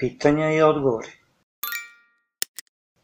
Pitanja i odgovori.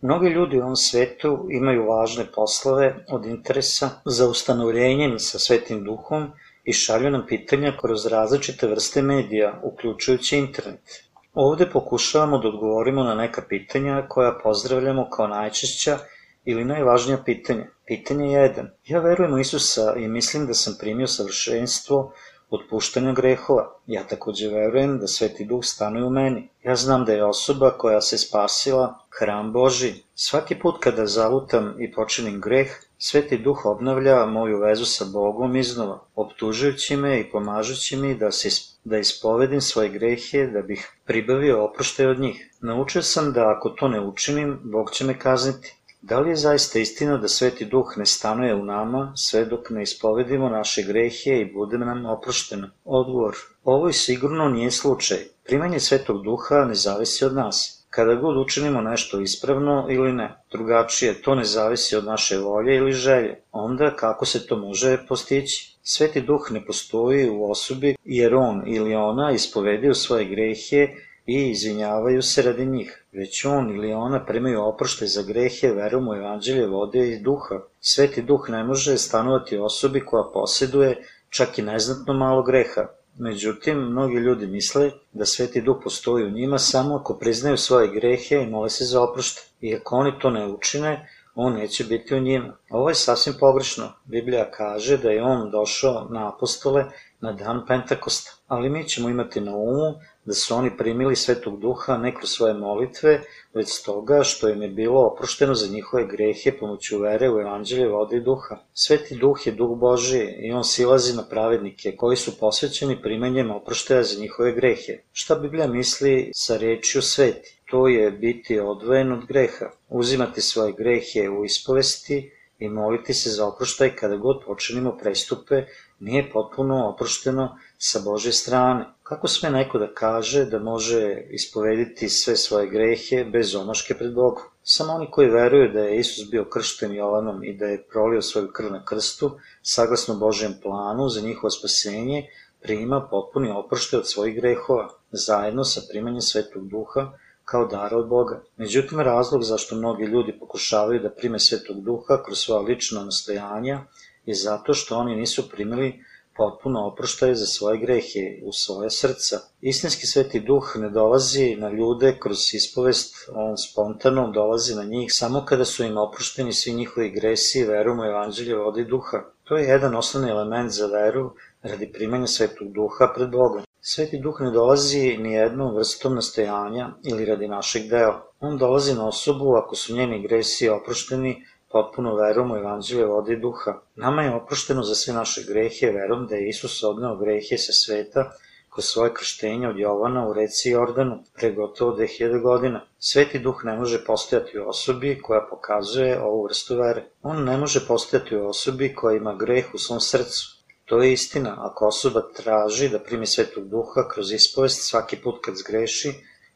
Mnogi ljudi u ovom svetu imaju važne poslove od interesa za ustanovljenjem sa Svetim Duhom i šalju nam pitanja kroz različite vrste medija, uključujući internet. Ovde pokušavamo da odgovorimo na neka pitanja koja pozdravljamo kao najčešća ili najvažnija pitanja. Pitanje 1. Ja verujem u Isusa i mislim da sam primio savršenstvo otpuštanja grehova. Ja takođe verujem da Sveti Duh stanuje u meni. Ja znam da je osoba koja se spasila hram Boži. Svaki put kada zalutam i počinim greh, Sveti Duh obnavlja moju vezu sa Bogom iznova, optužujući me i pomažući mi da, se, da ispovedim svoje grehe, da bih pribavio oproštaj od njih. Naučio sam da ako to ne učinim, Bog će me kazniti. Da li je zaista istina da Sveti Duh ne stanuje u nama sve dok ne ispovedimo naše grehe i bude nam oprošteno? Odgovor. Ovo sigurno nije slučaj. Primanje Svetog Duha ne zavisi od nas. Kada god učinimo nešto ispravno ili ne, drugačije, to ne zavisi od naše volje ili želje. Onda kako se to može postići? Sveti Duh ne postoji u osobi jer on ili ona ispovedio svoje grehe i izvinjavaju se radi njih, već on ili ona primaju oproštaj za grehe verom u evanđelje vode i duha. Sveti duh ne može stanovati osobi koja posjeduje čak i neznatno malo greha. Međutim, mnogi ljudi misle da Sveti Duh postoji u njima samo ako priznaju svoje grehe i mole se za oproštaj. I ako oni to ne učine, on neće biti u njima. Ovo je sasvim pogrešno. Biblija kaže da je on došao na apostole na dan Pentakosta. Ali mi ćemo imati na umu da su oni primili Svetog Duha ne kroz svoje molitve, već stoga što im je bilo oprošteno za njihove grehe pomoću vere u Evanđelje vode i duha. Sveti Duh je Duh Boži i on silazi na pravednike koji su posvećeni primanjem oproštaja za njihove grehe. Šta Biblija misli sa rečju sveti? To je biti odvojen od greha, uzimati svoje grehe u ispovesti i moliti se za oproštaj kada god počinimo prestupe nije potpuno oprošteno sa Bože strane. Kako sme neko da kaže da može ispovediti sve svoje grehe bez omaške pred Bogom? Samo oni koji veruju da je Isus bio kršten Jovanom i da je prolio svoju krv na krstu, saglasno Božem planu za njihovo spasenje, prima potpuni oproštaj od svojih grehova, zajedno sa primanjem Svetog Duha, kao dara od Boga. Međutim, razlog zašto mnogi ljudi pokušavaju da prime Svetog Duha kroz svoja lična nastojanja je zato što oni nisu primili potpuno oproštaje za svoje grehe u svoje srca. Istinski sveti duh ne dolazi na ljude kroz ispovest, on spontano dolazi na njih samo kada su im oprošteni svi njihovi gresi i verom u evanđelje vode i duha. To je jedan osnovni element za veru radi primanja svetog duha pred Bogom. Sveti duh ne dolazi ni jednom vrstom nastojanja ili radi našeg dela. On dolazi na osobu ako su njeni gresi oprošteni potpuno verom u evanđelje vode duha. Nama je oprošteno za sve naše grehe verom da je Isus odneo grehe sa sveta kroz svoje krštenje od Jovana u reci Jordanu pre gotovo 2000 godina. Sveti duh ne može postojati u osobi koja pokazuje ovu vrstu vere. On ne može postojati u osobi koja ima greh u svom srcu. To je istina, ako osoba traži da primi svetog duha kroz ispovest svaki put kad zgreši,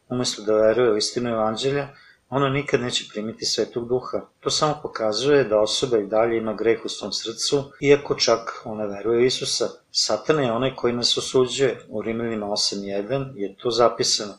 umesto da veruje u istinu evanđelja, ona nikad neće primiti svetog duha. To samo pokazuje da osoba i dalje ima greh u svom srcu, iako čak ona veruje u Isusa. Satan je onaj koji nas osuđuje. U Rimljanima 8.1 je to zapisano.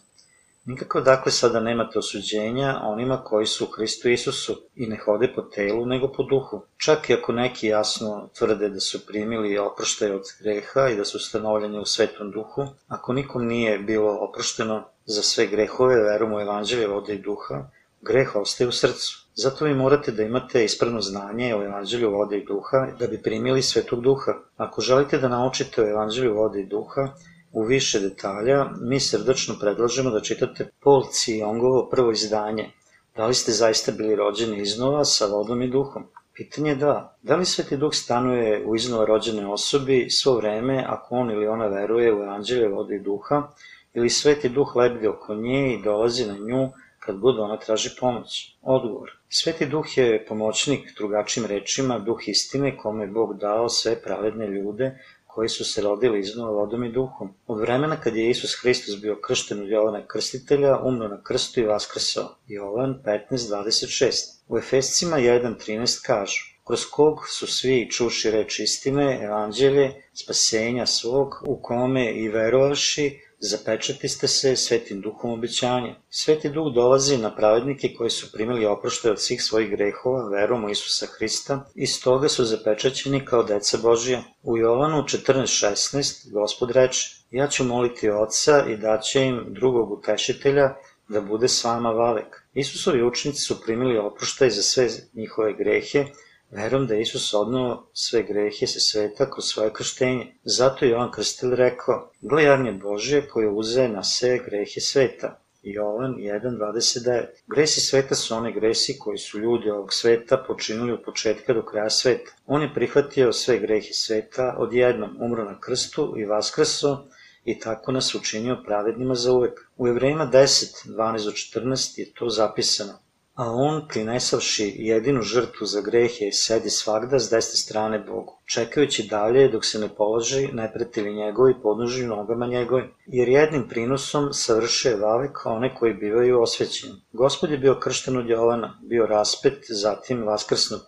Nikako dakle sada nemate osuđenja onima koji su u Hristu Isusu i ne hode po telu nego po duhu. Čak i ako neki jasno tvrde da su primili oproštaj od greha i da su ustanovljeni u svetom duhu, ako nikom nije bilo oprošteno za sve grehove verom u evanđelje vode i duha, greh ostaje u srcu. Zato vi morate da imate ispravno znanje o evanđelju vode i duha da bi primili svetog duha. Ako želite da naučite o evanđelju vode i duha u više detalja, mi srdačno predlažemo da čitate Paul Ciongovo prvo izdanje. Da li ste zaista bili rođeni iznova sa vodom i duhom? Pitanje je da. Da li Sveti Duh stanuje u iznova rođene osobi svo vreme ako on ili ona veruje u evanđelje vode i duha, ili Sveti Duh lebdi oko nje i dolazi na nju kad god ona traži pomoć? Odgovor. Sveti duh je pomoćnik, drugačim rečima, duh istine kome Bog dao sve pravedne ljude koji su se rodili iznova vodom i duhom. Od vremena kad je Isus Hristos bio kršten od Jovana Krstitelja, umno na krstu i vaskrsao. Jovan 15.26. U Efescima 1.13 kažu kroz kog su svi čuši reč istine, evanđelje, spasenja svog, u kome i verovavši Zapečati ste se svetim duhom obećanja. Sveti duh dolazi na pravednike koji su primili oproštaj od svih svojih grehova verom u Isusa Hrista i stoga su zapečaćeni kao deca Božija. U Jovanu 14.16 Gospod reče, ja ću moliti oca i daće im drugog utešitelja da bude s vama vavek. Isusovi učenici su primili oproštaj za sve njihove grehe Verujem da Isus odnao sve grehe se sveta kroz svoje krštenje. Zato je Jovan Krstel rekao, gle jarnje Božje koje uze na sve grehe sveta. Jovan 1.29 Gresi sveta su one gresi koji su ljudi ovog sveta počinili od početka do kraja sveta. On je prihvatio sve grehe sveta odjednom, umro na krstu i vaskrso i tako nas učinio pravednima za uvek. U Evrejima 10, 12 14 je to zapisano. A on, prinesavši jedinu žrtvu za grehe, sedi svagda s desne strane Bogu, čekajući dalje dok se ne položi nepretili njegovi podnoži nogama njegovim, jer jednim prinosom savršuje vavek one koji bivaju osvećeni. Gospod je bio kršten od Jovana, bio raspet, zatim vaskrsnut,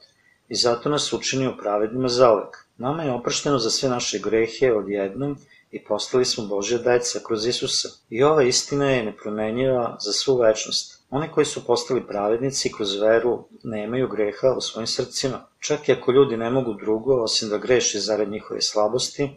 i zato nas učinio pravednima zauvek. Nama je oprošteno za sve naše grehe odjednom i postali smo Božja deca kroz Isusa. I ova istina je nepromenjiva za svu večnost. Oni koji su postali pravednici kroz veru nemaju greha u svojim srcima. Čak i ako ljudi ne mogu drugo osim da greše zarad njihove slabosti,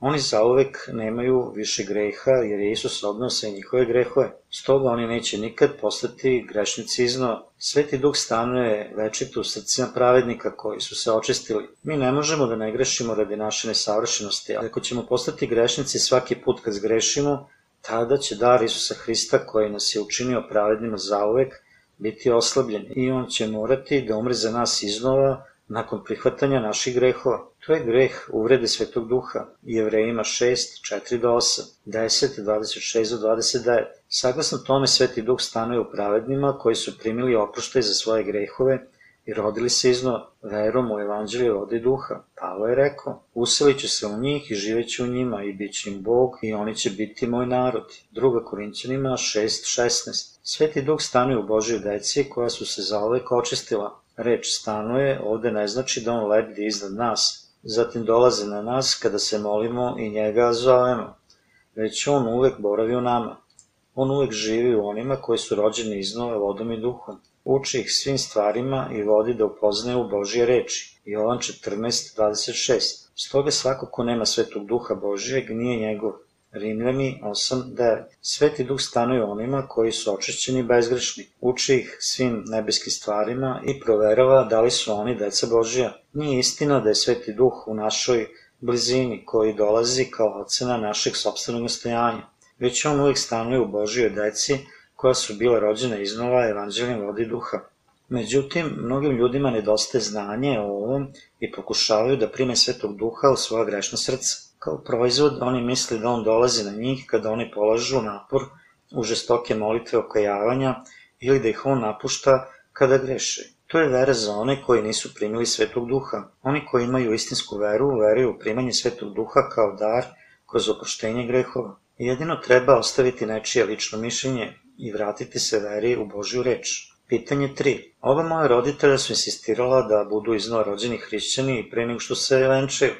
oni zauvek nemaju više greha jer je Isus odnao sve njihove grehove. Stoga oni neće nikad postati grešnici iznova. Sveti duh stanuje večito u srcima pravednika koji su se očistili. Mi ne možemo da ne grešimo radi naše nesavršenosti, ali ako ćemo postati grešnici svaki put kad zgrešimo, tada će dar Isusa Hrista koji nas je učinio pravednima zauvek biti oslabljen i on će morati da umre za nas iznova nakon prihvatanja naših grehova. To je greh uvrede Svetog Duha, Jevrejima 6, 4 do 8, 10, 26 do 29. Saglasno tome Sveti Duh stanuje u pravednima koji su primili oproštaj za svoje grehove i rodili se izno verom u evanđelje vode duha. Pavo je rekao, uselit ću se u njih i živeću u njima i bit će im Bog i oni će biti moj narod. Druga Korinćanima 6.16 Sveti duh stanuje u Božoj deci koja su se zaovek očistila. Reč stanuje ovde ne znači da on lebdi iznad nas, zatim dolaze na nas kada se molimo i njega zovemo, već on uvek boravi u nama. On uvek živi u onima koji su rođeni iznova vodom i duhom. Uči ih svim stvarima i vodi da upoznaju Božje reči. Jovan 14.26 Stoga svako ko nema svetog duha Božijeg nije njegov. Rimljani 8.9 Sveti duh stanuje onima koji su očišćeni bezgrešni. Uči ih svim nebeskim stvarima i proverava da li su oni deca Božija. Nije istina da je sveti duh u našoj blizini koji dolazi kao ocena našeg sobstvenog nastojanja, već on uvijek stanuje u Božijoj deci koja su bila rođena iznova evanđeljem vodi duha. Međutim, mnogim ljudima nedostaje znanje o ovom i pokušavaju da prime svetog duha u svoja grešna srca. Kao proizvod, oni misle da on dolazi na njih kada oni polažu napor u žestoke molitve okajavanja ili da ih on napušta kada greše. To je vera za one koji nisu primili svetog duha. Oni koji imaju istinsku veru, veruju u primanje svetog duha kao dar kroz oproštenje grehova. Jedino treba ostaviti nečije lično mišljenje i vratiti se veri u Božju reč. Pitanje 3. Ova moja roditelja su insistirala da budu iznova rođeni hrišćani i pre nego što se venčaju.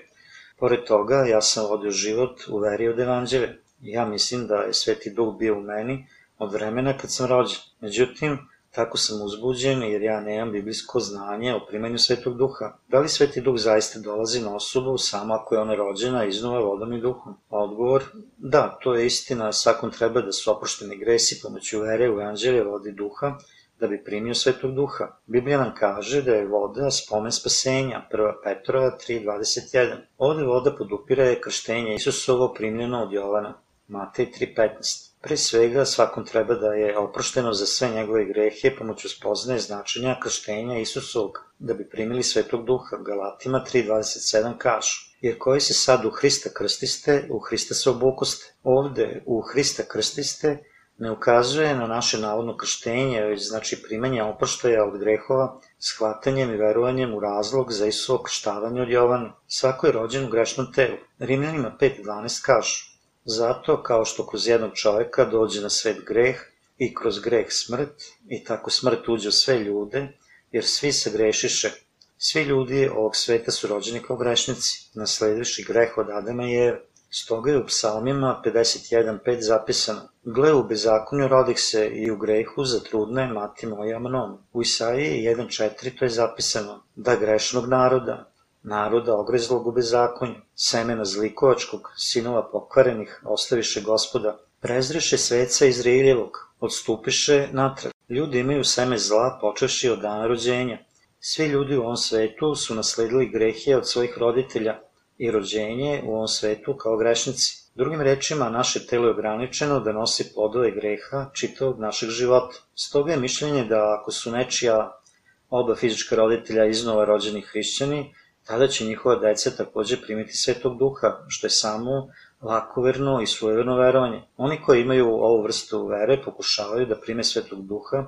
Pored toga, ja sam vodio život u veri od evanđelja. Ja mislim da je Sveti Duh bio u meni od vremena kad sam rođen. Međutim, Tako sam uzbuđen jer ja nemam biblijsko znanje o primanju Svetog Duha. Da li Sveti Duh zaista dolazi na osobu samo ako je ona rođena iznova vodom i duhom? Odgovor, da, to je istina, svakom treba da su oprošteni gresi pomoću vere u anđelje vodi duha, da bi primio Svetog Duha. Biblija nam kaže da je voda spomen spasenja, 1. Petrova 3.21. Ovde voda podupira krštenje Isusovo primljeno od Jovana, Matej 3.15. Pre svega, svakom treba da je oprošteno za sve njegove grehe pomoću spoznaje značenja krštenja Isusovog, da bi primili svetog duha. Galatima 3.27 kažu jer koji se sad u Hrista krstiste, u Hrista se obukoste. Ovde, u Hrista krstiste, ne ukazuje na naše navodno krštenje, već znači primanje oproštaja od grehova, shvatanjem i verovanjem u razlog za Isusovo krštavanje od Jovana. Svako je rođen u grešnom telu. Rimljanima 5.12 kažu Zato, kao što kroz jednog čoveka dođe na svet greh i kroz greh smrt, i tako smrt uđe u sve ljude, jer svi se grešiše. Svi ljudi ovog sveta su rođeni kao grešnici, nasledivši greh od Adama Eve. Stoga je u psalmima 51.5 zapisano Gle u bezakonju rodih se i u grehu za trudne mati moja mnom. U Isaiji 1.4 to je zapisano da grešnog naroda, naroda ogrezlog u bezakonju, semena zlikovačkog, sinova pokvarenih, ostaviše gospoda, prezreše sveca Izraeljevog, odstupiše natrag. Ljudi imaju seme zla počeši od dana rođenja. Svi ljudi u ovom svetu su nasledili grehe od svojih roditelja i rođenje u ovom svetu kao grešnici. Drugim rečima, naše telo je ograničeno da nosi plodove greha čitavog našeg života. Stoga je mišljenje da ako su nečija oba fizička roditelja iznova rođeni hrišćani, tada će njihova deca takođe primiti svetog duha, što je samo lakoverno i svojeverno verovanje. Oni koji imaju ovu vrstu vere pokušavaju da prime svetog duha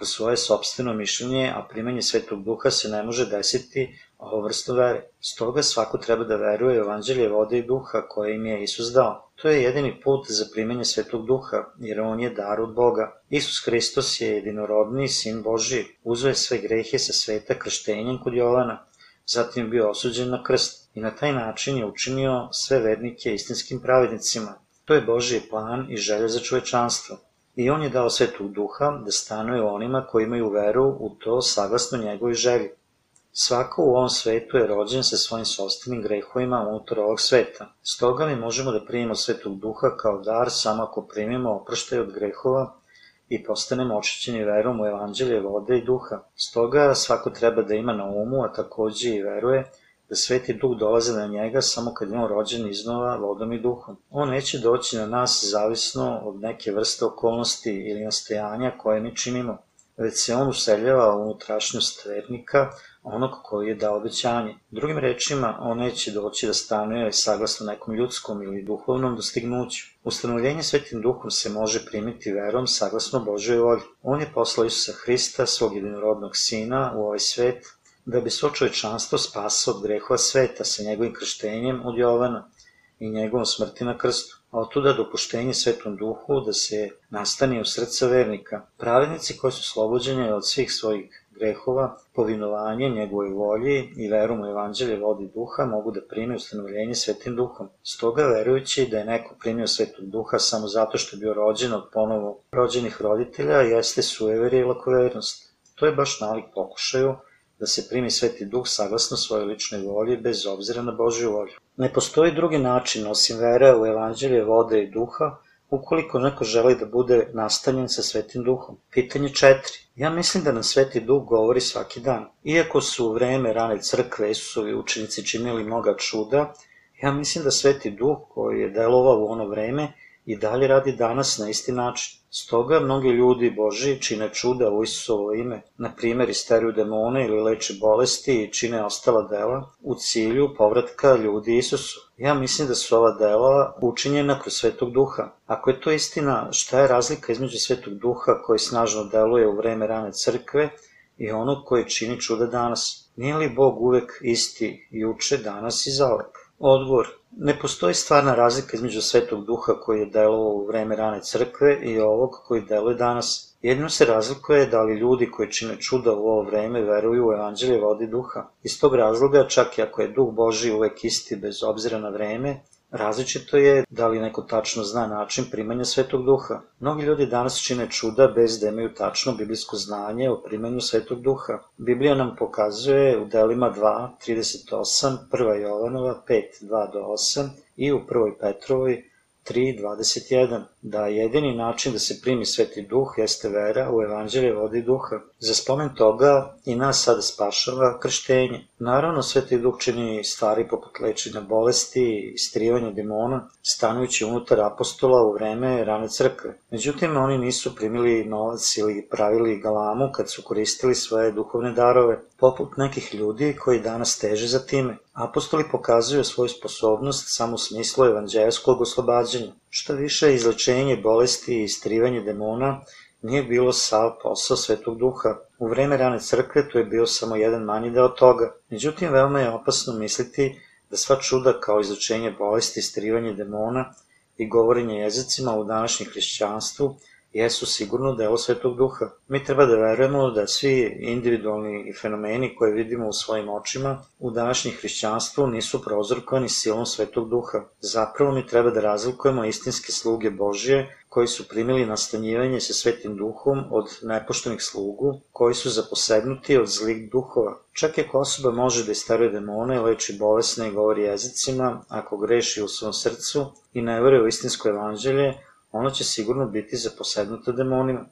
kroz svoje sobstveno mišljenje, a primanje svetog duha se ne može desiti ovu vrstu vere. Stoga svako treba da veruje u evanđelje vode i duha koje im je Isus dao. To je jedini put za primanje svetog duha, jer on je dar od Boga. Isus Hristos je jedinorodni sin Boži, uzeo je sve grehe sa sveta krštenjem kod Jovana, zatim bio osuđen na krst i na taj način je učinio sve vernike istinskim pravednicima. To je Božiji plan i želja za čovečanstvo. I on je dao svetog duha da stanuje onima koji imaju veru u to saglasno njegovoj želji. Svako u ovom svetu je rođen sa svojim sobstvenim grehovima unutar ovog sveta. Stoga mi možemo da primimo svetog duha kao dar samo ako primimo oproštaj od grehova i postanemo očićeni verom u evanđelje vode i duha. Stoga svako treba da ima na umu, a takođe i veruje, da sveti duh dolaze na njega samo kad je on rođen iznova vodom i duhom. On neće doći na nas zavisno od neke vrste okolnosti ili nastojanja koje mi činimo, već se on useljava u unutrašnjost vernika, onog koji je dao obećanje. Drugim rečima, on neće doći da stanuje saglasno nekom ljudskom ili duhovnom dostignuću. Ustanovljenje svetim duhom se može primiti verom saglasno Božoj volji. On je poslao Isusa Hrista, svog jedinorodnog sina, u ovaj svet, da bi svo čovečanstvo spasao od grehova sveta sa njegovim krštenjem od Jovana i njegovom smrti na krstu, a otuda dopuštenje svetom duhu da se nastani u srca vernika. Pravednici koji su slobođeni od svih svojih grehova, povinovanje njegovoj volji i verom u evanđelje vodi duha mogu da prime ustanovljenje svetim duhom. Stoga verujući da je neko primio svetog duha samo zato što je bio rođen od ponovo rođenih roditelja jeste sueverje i lakovernost. To je baš nalik pokušaju da se primi sveti duh saglasno svojoj ličnoj volji bez obzira na Božju volju. Ne postoji drugi način osim vera u evanđelje vode i duha ukoliko neko želi da bude nastanjen sa svetim duhom. Pitanje četiri. Ja mislim da nam sveti duh govori svaki dan. Iako su u vreme rane crkve Isusovi učenici činili mnoga čuda, ja mislim da sveti duh koji je delovao u ono vreme i dalje radi danas na isti način. Stoga mnogi ljudi Boži čine čuda u Isusovo ime, na primer isteruju demone ili leče bolesti i čine ostala dela u cilju povratka ljudi Isusu. Ja mislim da su ova dela učinjena kroz Svetog Duha. Ako je to istina, šta je razlika između Svetog Duha koji snažno deluje u vreme rane crkve i onog koji čini čuda danas? Nije li Bog uvek isti juče, danas i zaovek? Odgovor. Ne postoji stvarna razlika između Svetog Duha koji je delovao u vreme rane crkve i ovog koji deluje danas. Jedno se razlikuje da li ljudi koji čine čuda u ovo vreme veruju u evanđelje vodi duha. Iz tog razloga, čak i ako je duh Boži uvek isti bez obzira na vreme, Različito je da li neko tačno zna način primanja Svetog Duha. Mnogi ljudi danas čine čuda bez da imaju tačno biblijsko znanje o primanju Svetog Duha. Biblija nam pokazuje u delima 2, 38, 1. Jovanova 5, 2 do 8 i u 1. Petrovoj 3.21 da jedini način da se primi Sveti Duh jeste vera u evanđelje vode duha. Za spomen toga i nas sada spašava krštenje. Naravno, Sveti Duh čini stvari poput lečenja bolesti i istrivanja demona, stanujući unutar apostola u vreme rane crkve. Međutim, oni nisu primili novac ili pravili galamu kad su koristili svoje duhovne darove, poput nekih ljudi koji danas teže za time. Apostoli pokazuju svoju sposobnost samo u smislu evanđelskog oslobađanja. Što više, izlečenje bolesti i istrivanje demona nije bilo sav posao Svetog Duha. U vreme rane crkve to je bio samo jedan manji deo toga. Međutim, veoma je opasno misliti da sva čuda kao izlečenje bolesti, istrivanje demona i govorenje jezicima u današnjem hrišćanstvu jesu sigurno delo Svetog Duha. Mi treba da verujemo da svi individualni fenomeni koje vidimo u svojim očima u današnjem hrišćanstvu nisu prozorkovani silom Svetog Duha. Zapravo mi treba da razlikujemo istinske sluge Božije koji su primili nastanjivanje sa Svetim Duhom od nepoštenih slugu, koji su zaposebnuti od zlih duhova. Čak i ako osoba može da istaruje demone, leči bolesne i govori jezicima, ako greši u svom srcu i ne veruje u istinsko evanđelje, ono će sigurno biti zaposednuto demonima.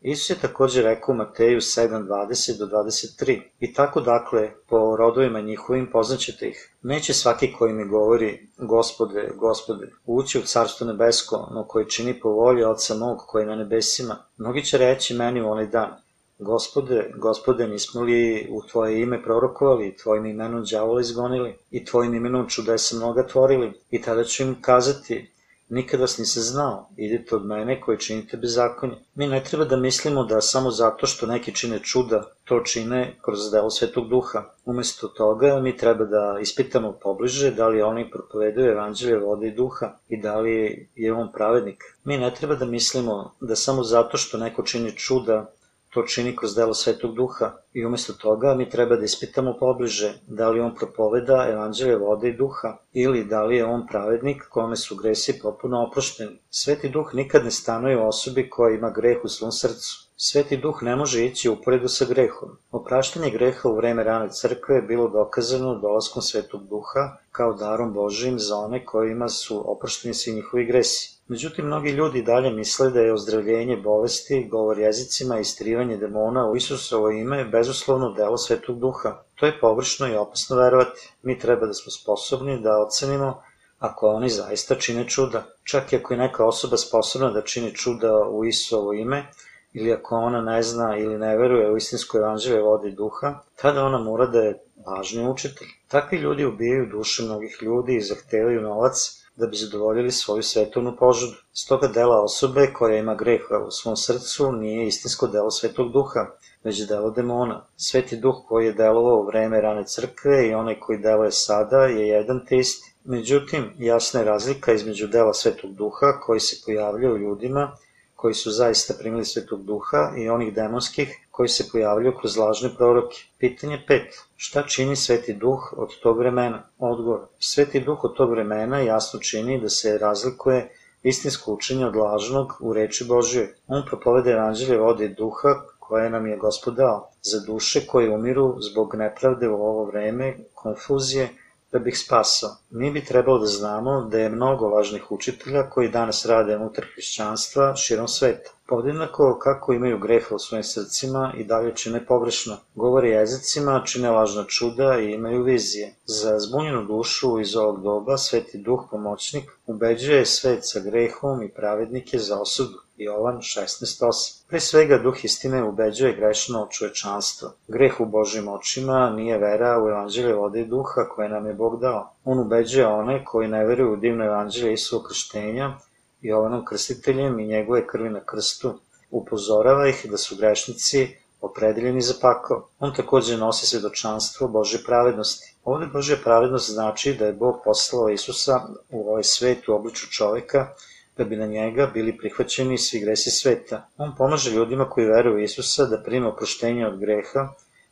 Isus je takođe rekao u Mateju 7.20 do 23. I tako dakle, po rodovima njihovim poznaćete ih. Neće svaki koji mi govori, gospode, gospode, ući u carstvo nebesko, no koji čini po volji oca mog koji je na nebesima. Mnogi će reći meni u onaj dan, Gospode, gospode, nismo li u Tvoje ime prorokovali, Tvojim imenom đavola izgonili i Tvojim imenom čudesa mnoga tvorili? I tada ću im kazati, Nikad vas nisam znao, idite od mene koji činite bezakonje. Mi ne treba da mislimo da samo zato što neki čine čuda, to čine kroz delo Svetog Duha. Umesto toga mi treba da ispitamo pobliže da li oni propovedaju evanđelje vode i duha i da li je on pravednik. Mi ne treba da mislimo da samo zato što neko čini čuda, to čini kroz delo Svetog Duha i umesto toga mi treba da ispitamo pobliže da li on propoveda evanđelje vode i duha ili da li je on pravednik kome su gresi potpuno oprošteni. Sveti Duh nikad ne stanuje u osobi koja ima greh u svom srcu. Sveti Duh ne može ići uporedu sa grehom. Opraštanje greha u vreme rane crkve je bilo dokazano dolaskom Svetog Duha kao darom Božijim za one kojima su oprošteni svi njihovi gresi. Međutim, mnogi ljudi dalje misle da je ozdravljenje bolesti, govor jezicima i istrivanje demona u Isusovo ime bezuslovno delo Svetog Duha. To je površno i opasno verovati. Mi treba da smo sposobni da ocenimo ako oni zaista čine čuda. Čak i ako je neka osoba sposobna da čini čuda u Isusovo ime, ili ako ona ne zna ili ne veruje u istinsko evanđelje vode i duha, tada ona mora da je važni učitelj. Takvi ljudi ubijaju duše mnogih ljudi i zahtevaju novac da bi zadovoljili svoju svetovnu požudu. Stoga dela osobe koja ima greha u svom srcu nije istinsko delo svetog duha, već delo demona. Sveti duh koji je delovao u vreme rane crkve i onaj koji deluje sada je jedan te isti. Međutim, jasna je razlika između dela svetog duha koji se pojavlja u ljudima koji su zaista primili svetog duha i onih demonskih koji se pojavljaju kroz lažne proroke. Pitanje 5. Šta čini sveti duh od tog vremena? Odgovor. Sveti duh od tog vremena jasno čini da se razlikuje istinsko učenje od lažnog u reči Božje. On propovede evanđelje vode duha koje nam je gospod dao, za duše koje umiru zbog nepravde u ovo vreme, konfuzije, da bih spasao. Mi bi trebalo da znamo da je mnogo važnih učitelja koji danas rade unutar hrišćanstva širom sveta. Podjednako kako imaju greha u svojim srcima i dalje čine pogrešno. Govore jezicima, čine lažna čuda i imaju vizije. Za zbunjenu dušu iz ovog doba Sveti Duh pomoćnik ubeđuje svet sa grehom i pravednike za osudu. Jovan 16.8. Pre svega duh istine ubeđuje grešno čovečanstvo. Greh u Božim očima nije vera u evanđelje vode i duha koje nam je Bog dao. On ubeđuje one koji ne veruju u divno evanđelje Isuo krštenja, Jovanom krstiteljem i njegove krvi na krstu. Upozorava ih da su grešnici opredeljeni za pakao. On takođe nosi svedočanstvo Bože pravednosti. Ovde Božja pravednost znači da je Bog poslao Isusa u ovaj svet u obliču čoveka da bi na njega bili prihvaćeni svi gresi sveta. On pomaže ljudima koji veruju Isusa da prima oproštenje od greha,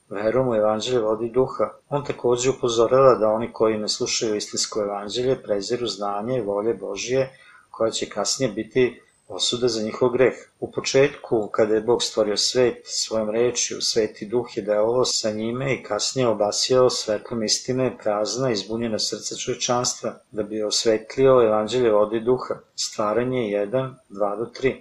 verom u evanđelje vodi duha. On takođe upozorava da oni koji ne slušaju istinsko evanđelje preziru znanje i volje Božije, koja će kasnije biti osuda za njihov greh. U početku, kada je Bog stvorio svet svojom rečju, sveti duh je delovao sa njime i kasnije obasijao svetlom istine prazna i zbunjena srca čovečanstva, da bi osvetlio evanđelje vode i duha. Stvaranje 1, 2 do 3.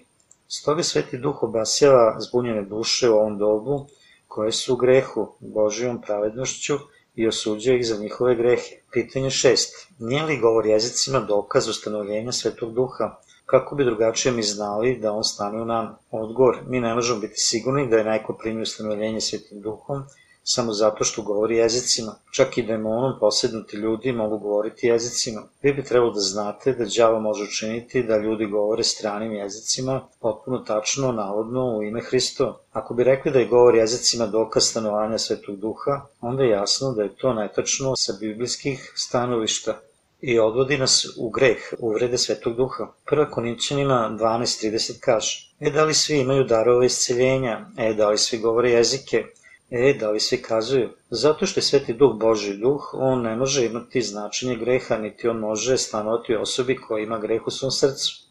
Stoga sveti duh obasjava zbunjene duše u ovom dobu, koje su u grehu, Božijom pravednošću i osuđuje ih za njihove grehe. Pitanje 6. Nije li govor jezicima dokaz ustanovljenja svetog duha? Kako bi drugačije mi znali da on stane u nama. Odgovor, mi ne možemo biti sigurni da je neko primio ustanovljenje svetim duhom, samo zato što govori jezicima. Čak i demonom posednuti ljudi mogu govoriti jezicima. Vi bi trebalo da znate da đavo može učiniti da ljudi govore stranim jezicima, potpuno tačno, navodno, u ime Hristova. Ako bi rekli da je govor jezicima dokaz stanovanja svetog duha, onda je jasno da je to netačno sa biblijskih stanovišta i odvodi nas u greh, uvrede Svetog Duha. Prva Korinćanima 12.30 kaže E, da li svi imaju darove isceljenja? E, da li svi govore jezike? E, da li svi kazuju? Zato što je Sveti Duh Boži duh, on ne može imati značenje greha, niti on može stanovati osobi koja ima greh u svom srcu.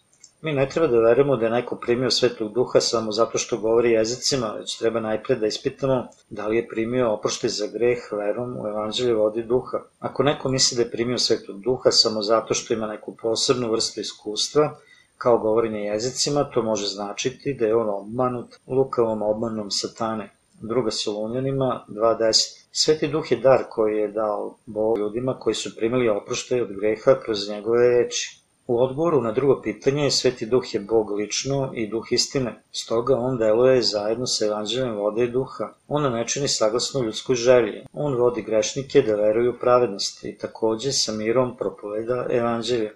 Mi ne treba da verujemo da je neko primio Svetog Duha samo zato što govori jezicima, već treba najpred da ispitamo da li je primio oproštaj za greh verom u Evanđelju vodi duha. Ako neko misli da je primio Svetog Duha samo zato što ima neku posebnu vrstu iskustva, kao govorenje jezicima, to može značiti da je on obmanut lukavom obmanom satane. Druga Solunjanima 2.10 Sveti Duh je dar koji je dao Bog ljudima koji su primili oproštaj od greha kroz njegove reči. U odgovoru na drugo pitanje, Sveti Duh je Bog lično i Duh istine, stoga on deluje zajedno sa evanđeljem vode i duha. On ne čini saglasno ljudskoj želji. On vodi grešnike da veruju pravednost i takođe sa mirom propoveda evanđelje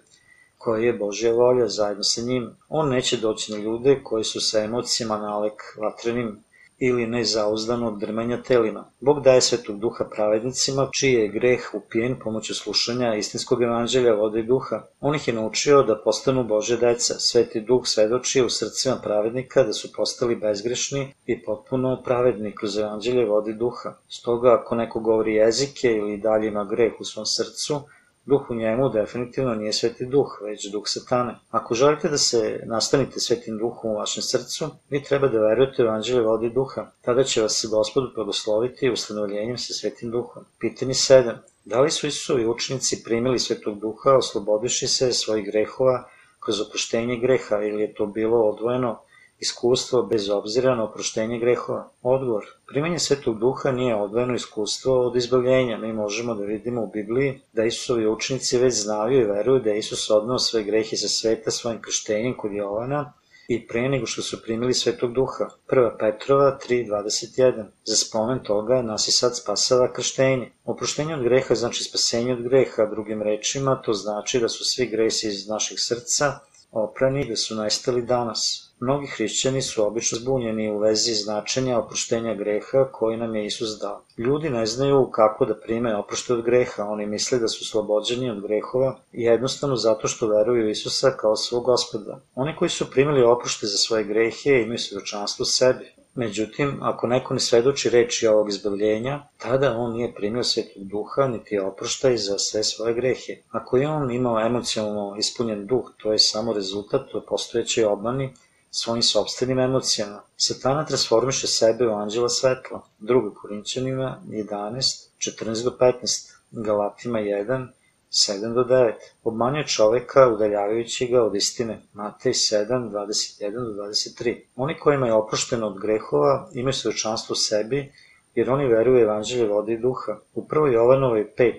koje je Božja volja zajedno sa njim. On neće doći na ljude koji su sa emocijama nalek vatrenim ili nezauzdanog drmanja telima. Bog daje svetog duha pravednicima, čiji je greh upijen pomoću slušanja istinskog evanđelja vode i duha. On ih je naučio da postanu Bože deca. Sveti duh svedoči u srcima pravednika da su postali bezgrešni i potpuno pravedni kroz evanđelje vode i duha. Stoga, ako neko govori jezike ili dalje ima greh u svom srcu, Duh u njemu definitivno nije sveti duh, već duh satane. Ako želite da se nastanite svetim duhom u vašem srcu, vi treba da verujete u evanđelje vodi duha. Tada će vas se gospodu blagosloviti ustanovljenjem sa svetim duhom. Pitanje 7. Da li su Isusovi učenici primili svetog duha, oslobodiši se svojih grehova kroz oproštenje greha ili je to bilo odvojeno iskustvo bez obzira na oproštenje grehova? Odgovor. Primanje Svetog Duha nije odvojeno iskustvo od izbavljenja. Mi možemo da vidimo u Bibliji da Isusovi učenici već znaju i veruju da Isus odnao sve grehe sa sveta svojim krštenjem kod Jovana i pre nego što su primili Svetog Duha. 1. Petrova 3.21. Za spomen toga nas i sad spasava krštenje. Oproštenje od greha znači spasenje od greha, drugim rečima to znači da su svi gresi iz naših srca oprani da su nestali danas. Mnogi hrišćani su obično zbunjeni u vezi značenja oproštenja greha koji nam je Isus dao. Ljudi ne znaju kako da prime oprošte od greha, oni misle da su slobođeni od grehova jednostavno zato što veruju Isusa kao svog gospoda. Oni koji su primili oprošte za svoje grehe imaju svedočanstvo sebi. Međutim, ako neko ne svedoči reči ovog izbavljenja, tada on nije primio svetog duha, niti oproštaj za sve svoje grehe. Ako je on imao emocionalno ispunjen duh, to je samo rezultat postojećoj obmani svojim sobstvenim emocijama. Satana transformiše sebe u anđela svetla. 2. Korinćanima 11, 14 do 15, Galatima 1, 7 do 9. Obmanjuje čoveka udaljavajući ga od istine. Matej 7, 21 do 23. Oni kojima je oprošteno od grehova imaju svedočanstvo u sebi, jer oni veruju evanđelje vode i duha. U 1. Jovanovoj 5,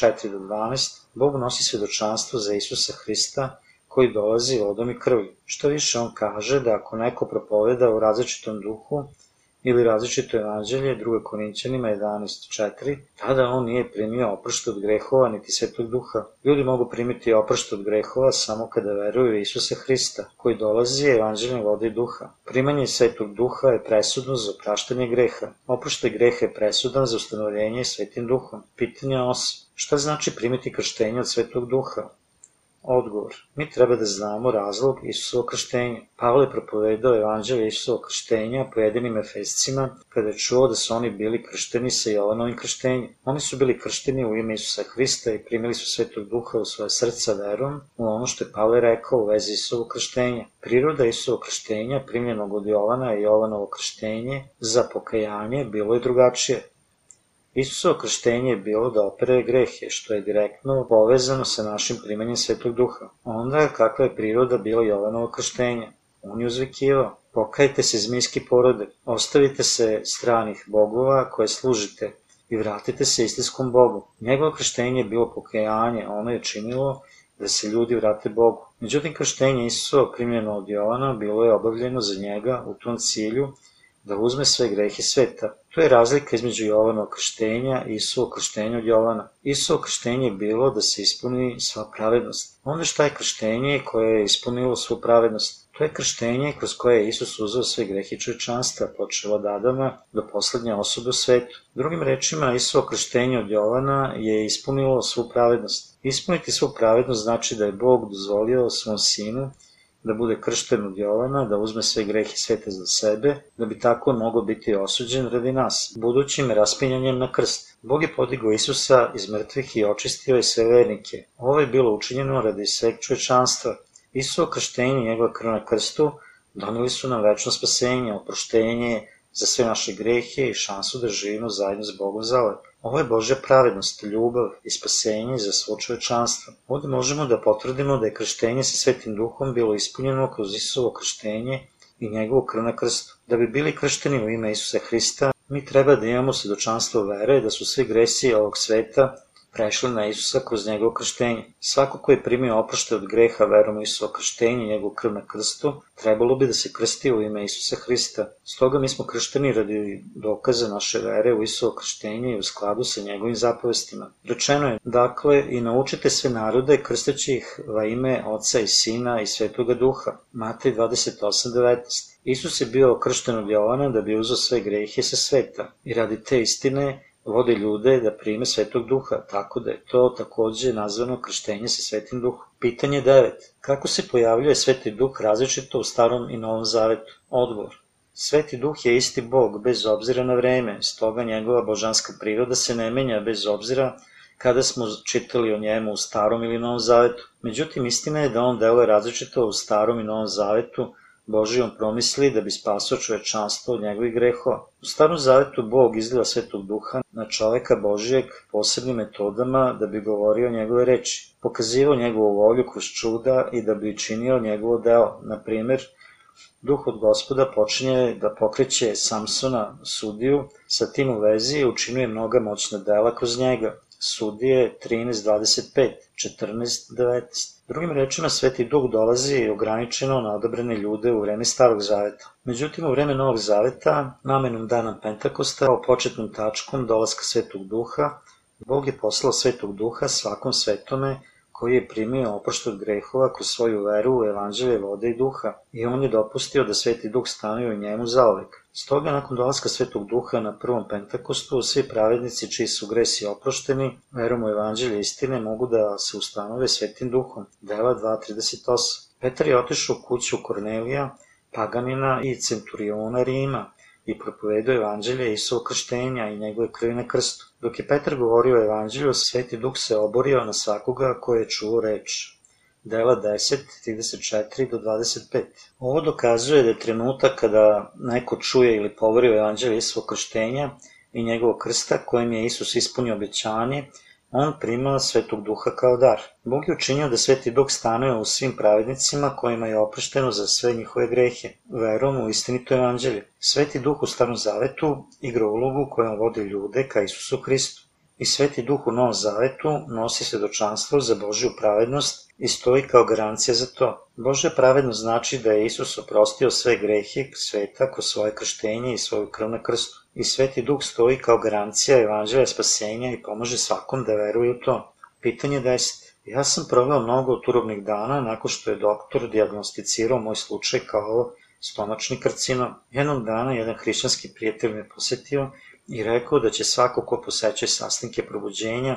4 do 12, Bog nosi svedočanstvo za Isusa Hrista, koji dolazi vodom i krvi. Što više on kaže da ako neko propoveda u različitom duhu ili različito evanđelje, 2. Korinćanima 11.4, tada on nije primio oprošta od grehova niti svetog duha. Ljudi mogu primiti oprošta od grehova samo kada veruju Isusa Hrista, koji dolazi evanđeljem vode i duha. Primanje svetog duha je presudno za opraštanje greha. Oproštaj greha je presudan za ustanovljenje svetim duhom. Pitanje 8. Šta znači primiti krštenje od svetog duha? Odgovor. Mi treba da znamo razlog Isusovog krštenja. Pavle propovedao evanđelje Isusovog krštenja pojedinim efescima kada je čuo da su oni bili kršteni sa Jovanovim krštenjem. Oni su bili kršteni u ime Isusa Hrista i primili su svetog duha u svoje srca verom u ono što je Pavle rekao u vezi Isusovog krštenja. Priroda Isusovog krštenja primljenog od Jovana i Jovanovo krštenje za pokajanje bilo je drugačije. Isusovo krštenje je bilo da opere grehe, što je direktno povezano sa našim primanjem Svetog Duha. Onda kakva je priroda bila Jovanovo krštenje? On je uzvikivao, pokajte se zmijski porode, ostavite se stranih bogova koje služite i vratite se istinskom Bogu. Njegovo krštenje je bilo pokajanje, ono je činilo da se ljudi vrate Bogu. Međutim, krštenje Isusova primljeno od Jovana bilo je obavljeno za njega u tom cilju da uzme sve grehe sveta. To je razlika između Jovanog krštenja i Isuo krštenja od Jovana. Isuo krštenje je bilo da se ispuni sva pravednost. Onda šta je krštenje koje je ispunilo svu pravednost? To je krštenje kroz koje je Isus uzeo sve grehe čovečanstva, počeo od Adama do poslednje osobe u svetu. Drugim rečima, Isuo krštenje od Jovana je ispunilo svu pravednost. Ispuniti svu pravednost znači da je Bog dozvolio svom sinu da bude kršten od Jovana, da uzme sve grehe sveta za sebe, da bi tako mogao biti osuđen radi nas, budućim raspinjanjem na krst. Bog je podigao Isusa iz mrtvih i očistio je sve vernike. Ovo je bilo učinjeno radi sveg čovečanstva. Isuo krštenje i njegova krv na krstu doneli su nam večno spasenje, oproštenje za sve naše grehe i šansu da živimo zajedno s Bogom zauvek. Ovo je Božja pravednost, ljubav i spasenje za svo čovečanstvo. Ovde možemo da potvrdimo da je krštenje sa Svetim Duhom bilo ispunjeno kroz Isusovo krštenje i njegovu krv na krstu. Da bi bili kršteni u ime Isusa Hrista, mi treba da imamo svedočanstvo vere da su svi gresi ovog sveta prešli na Isusa kroz njegovo krštenje. Svako ko je primio oprošte od greha verom u Isusovo krštenje i njegovu krv na krstu, trebalo bi da se krsti u ime Isusa Hrista. Stoga mi smo kršteni radi dokaza naše vere u Isusovo krštenje i u skladu sa njegovim zapovestima. Rečeno je, dakle, i naučite sve narode krsteći ih va ime Oca i Sina i Svetoga Duha. Matej 28.19 Isus je bio kršten od Jovana da bi uzao sve grehe sa sveta i radi te istine vodi ljude da prime svetog duha, tako da je to takođe nazvano krštenje sa svetim duhom. Pitanje 9. Kako se pojavljuje sveti duh različito u starom i novom zavetu? Odgovor. Sveti duh je isti Bog bez obzira na vreme, stoga njegova božanska priroda se ne menja bez obzira kada smo čitali o njemu u starom ili novom zavetu. Međutim, istina je da on deluje različito u starom i novom zavetu, Božijom promisli da bi spasao čovečanstvo od njegovih grehova. U starom zavetu Bog izgleda svetog duha na čoveka Božijeg posebnim metodama da bi govorio njegove reči, pokazivao njegovu volju kroz čuda i da bi činio njegovo deo. Na primer, Duh od gospoda počinje da pokreće Samsona sudiju, sa tim u vezi učinuje mnoga moćna dela kroz njega. Sudije 13.25, 14.19. Drugim rečima, Sveti Duh dolazi ograničeno na odabrane ljude u vreme Starog Zaveta. Međutim, u vreme Novog Zaveta, namenom dana Pentakosta, kao početnom tačkom dolaska Svetog Duha, Bog je poslao Svetog Duha svakom svetome koji je primio oprošt od grehova kroz svoju veru u evanđelje vode i duha i on je dopustio da Sveti Duh stanuje u njemu zaovek. Stoga, nakon dolaska Svetog Duha na prvom Pentakostu, svi pravednici čiji su gresi oprošteni, verom u evanđelje istine, mogu da se ustanove Svetim Duhom. Dela 2.38 Petar je otišao u kuću Kornelija, paganina i centuriona Rima, i propovedao evanđelje Isuo krštenja i njegove krvi na krstu. Dok je Petar govorio o evanđelju, Sveti Duh se oborio na svakoga ko je čuo reč. Dela 10, 34 do 25. Ovo dokazuje da je trenutak kada neko čuje ili povori o evanđelju Isuo krštenja i njegovog krsta kojim je Isus ispunio obećanje on prima svetog duha kao dar. Bog je učinio da sveti duh stanuje u svim pravednicima kojima je oprošteno za sve njihove grehe, verom u istinito evanđelje. Sveti duh u starom zavetu igra ulogu kojom vodi ljude ka Isusu Hristu. I sveti duh u novom zavetu nosi svedočanstvo za Božju pravednost i stoji kao garancija za to. Božja pravednost znači da je Isus oprostio sve grehe sveta ko svoje krštenje i svoju krv na krstu i Sveti Duh stoji kao garancija evanđelja spasenja i pomaže svakom da veruje u to. Pitanje 10. Ja sam proveo mnogo turobnih dana nakon što je doktor diagnosticirao moj slučaj kao stomačni karcinom. Jednog dana jedan hrišćanski prijatelj me posetio i rekao da će svako ko poseće sastanke probuđenja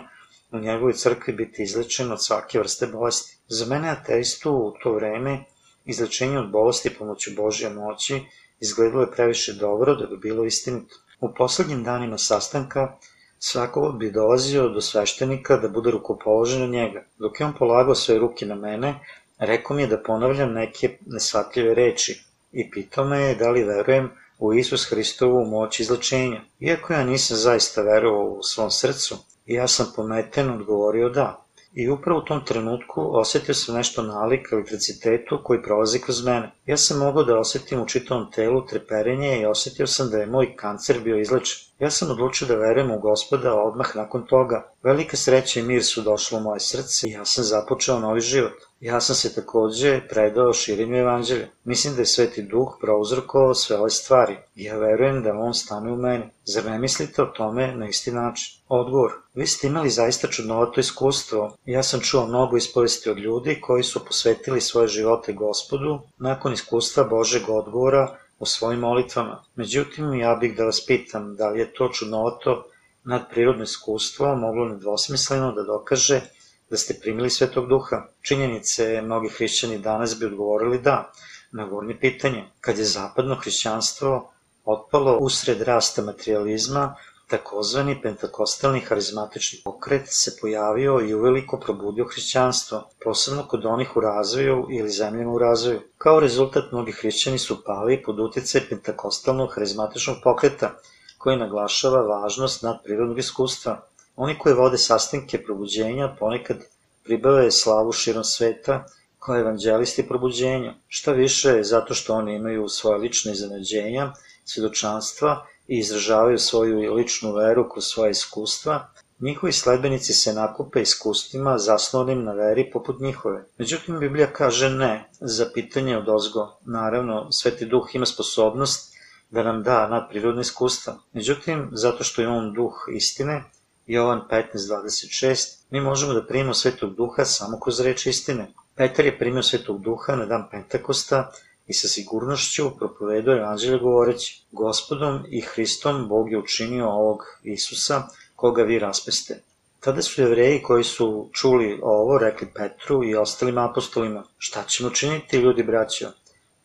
u njegovoj crkvi biti izlečen od svake vrste bolesti. Za mene ateistu u to vreme izlečenje od bolesti pomoću Božje moći izgledalo je previše dobro da bi bilo istinito. U poslednjim danima sastanka svako bi dolazio do sveštenika da bude rukopoložen na njega. Dok je on polagao svoje ruke na mene, rekao mi je da ponavljam neke nesvatljive reči i pitao me je da li verujem u Isus Hristovu moć izlečenja. Iako ja nisam zaista verovao u svom srcu, ja sam pometen odgovorio da. I upravo u tom trenutku osetio sam nešto nalik elektricitetu koji prolazi kroz mene. Ja sam mogao da osetim u čitavom telu treperenje i osetio sam da je moj kancer bio izlečen. Ja sam odlučio da verujem u gospoda odmah nakon toga. Velika sreća i mir su došlo u moje srce i ja sam započeo novi život. Ja sam se takođe predao širenju evanđelja. Mislim da je Sveti Duh prouzrokovao sve ove stvari. Ja verujem da on stane u meni. Zar ne mislite o tome na isti način? Odgovor. Vi ste imali zaista čudnovato iskustvo. Ja sam čuo mnogo ispovesti od ljudi koji su posvetili svoje živote gospodu nakon iskustva Božeg odgovora o svojim molitvama. Međutim, ja bih da vas pitam da li je to čudnovato nadprirodno iskustvo moglo nedvosmisleno da dokaže da ste primili Svetog Duha. Činjenice mnogi hrišćani danas bi odgovorili da, na gornje pitanje. Kad je zapadno hrišćanstvo otpalo usred rasta materializma, takozvani pentakostalni harizmatični pokret se pojavio i uveliko probudio hrišćanstvo, posebno kod onih u razvoju ili zemljama u razvoju. Kao rezultat mnogi hrišćani su pali pod uticaj pentakostalnog harizmatičnog pokreta, koji naglašava važnost nadprirodnog iskustva. Oni koji vode sastanke probuđenja ponekad pribave slavu širom sveta kao evanđelisti probuđenja. Šta više, zato što oni imaju svoje lične iznenađenja, svedočanstva i izražavaju svoju ličnu veru kroz svoje iskustva, njihovi sledbenici se nakupe iskustvima zasnovanim na veri poput njihove. Međutim, Biblija kaže ne za pitanje od ozgo. Naravno, Sveti Duh ima sposobnost da nam da nadprirodne iskustva. Međutim, zato što je on duh istine, Jovan 15.26, mi možemo da primimo Svetog Duha samo kroz reč istine. Petar je primio Svetog Duha na dan Pentakosta i sa sigurnošću propovedao evanđelje govoreći Gospodom i Hristom Bog je učinio ovog Isusa koga vi raspeste. Tada su jevreji koji su čuli ovo rekli Petru i ostalim apostolima, šta ćemo činiti ljudi braćo?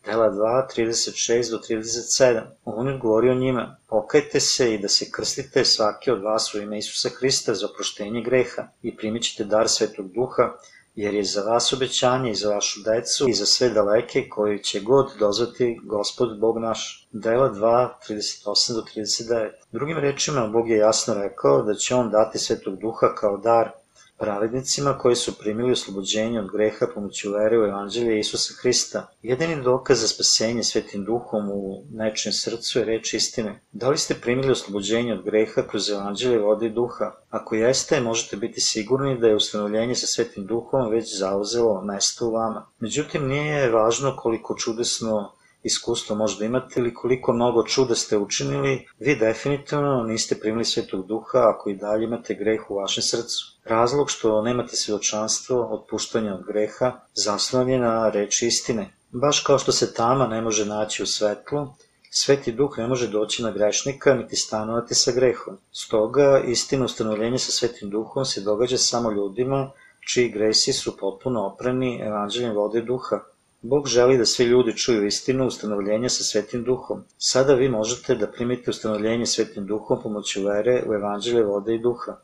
Dela 2, 36 do 37. On je govorio njima, pokajte se i da se krstite svaki od vas u ime Isusa Hrista za oproštenje greha i primit ćete dar Svetog Duha, jer je za vas obećanje i za vašu decu i za sve daleke koji će god dozvati Gospod Bog naš. Dela 2, 38 do 39. Drugim rečima, Bog je jasno rekao da će on dati Svetog Duha kao dar pravednicima koji su primili oslobođenje od greha pomoću vere u evanđelje Isusa Hrista. Jedini dokaz za spasenje svetim duhom u nečem srcu je reč istine. Da li ste primili oslobođenje od greha kroz evanđelje vode i duha? Ako jeste, možete biti sigurni da je ustanovljenje sa svetim duhom već zauzelo mesto u vama. Međutim, nije važno koliko čudesno iskustvo možda imate ili koliko mnogo čuda ste učinili, vi definitivno niste primili svetog duha ako i dalje imate greh u vašem srcu. Razlog što nemate svedočanstvo otpuštanja od greha zasnovan na reči istine. Baš kao što se tama ne može naći u svetlu, Sveti duh ne može doći na grešnika niti stanovati sa grehom. Stoga, istina ustanovljenja sa Svetim duhom se događa samo ljudima čiji gresi su potpuno oprani evanđeljem vode duha. Bog želi da svi ljudi čuju istinu ustanovljenja sa Svetim duhom. Sada vi možete da primite ustanovljenje Svetim duhom pomoću vere u evanđelje vode i duha.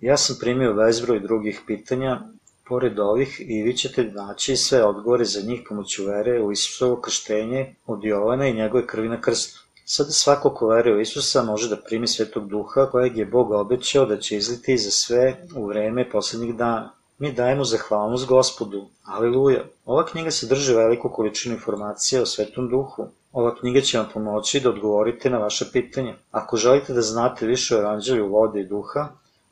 Ja sam primio bezbroj drugih pitanja, pored ovih, i vi ćete naći sve odgovore za njih pomoću vere u Isusovo krštenje od Jovana i njegove krvi na krstu. Sada svako ko veruje u Isusa može da primi svetog duha kojeg je Bog obećao da će izliti za sve u vreme poslednjih dana. Mi dajemo zahvalnost gospodu. Aleluja. Ova knjiga sadrži veliku količinu informacija o svetom duhu. Ova knjiga će vam pomoći da odgovorite na vaše pitanje. Ako želite da znate više o evanđelju vode i duha,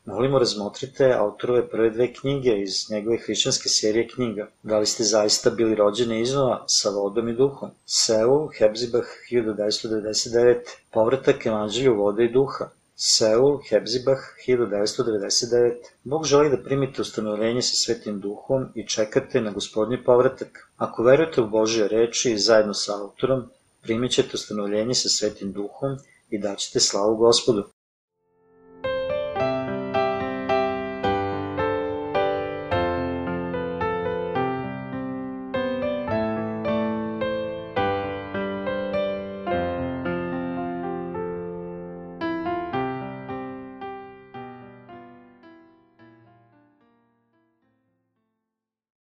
Molimo razmotrite autorove prve dve knjige iz njegove hrišćanske serije knjiga. Da li ste zaista bili rođeni iznova sa vodom i duhom? Seul, Hebzibah, 1999. Povratak evanđelju vode i duha. Seul, Hebzibah, 1999. Bog želi da primite ustanovljenje sa Svetim Duhom i čekate na gospodnji povratak. Ako verujete u Božje reči zajedno sa autorom, primit ćete ustanovljenje sa Svetim Duhom i daćete slavu gospodu.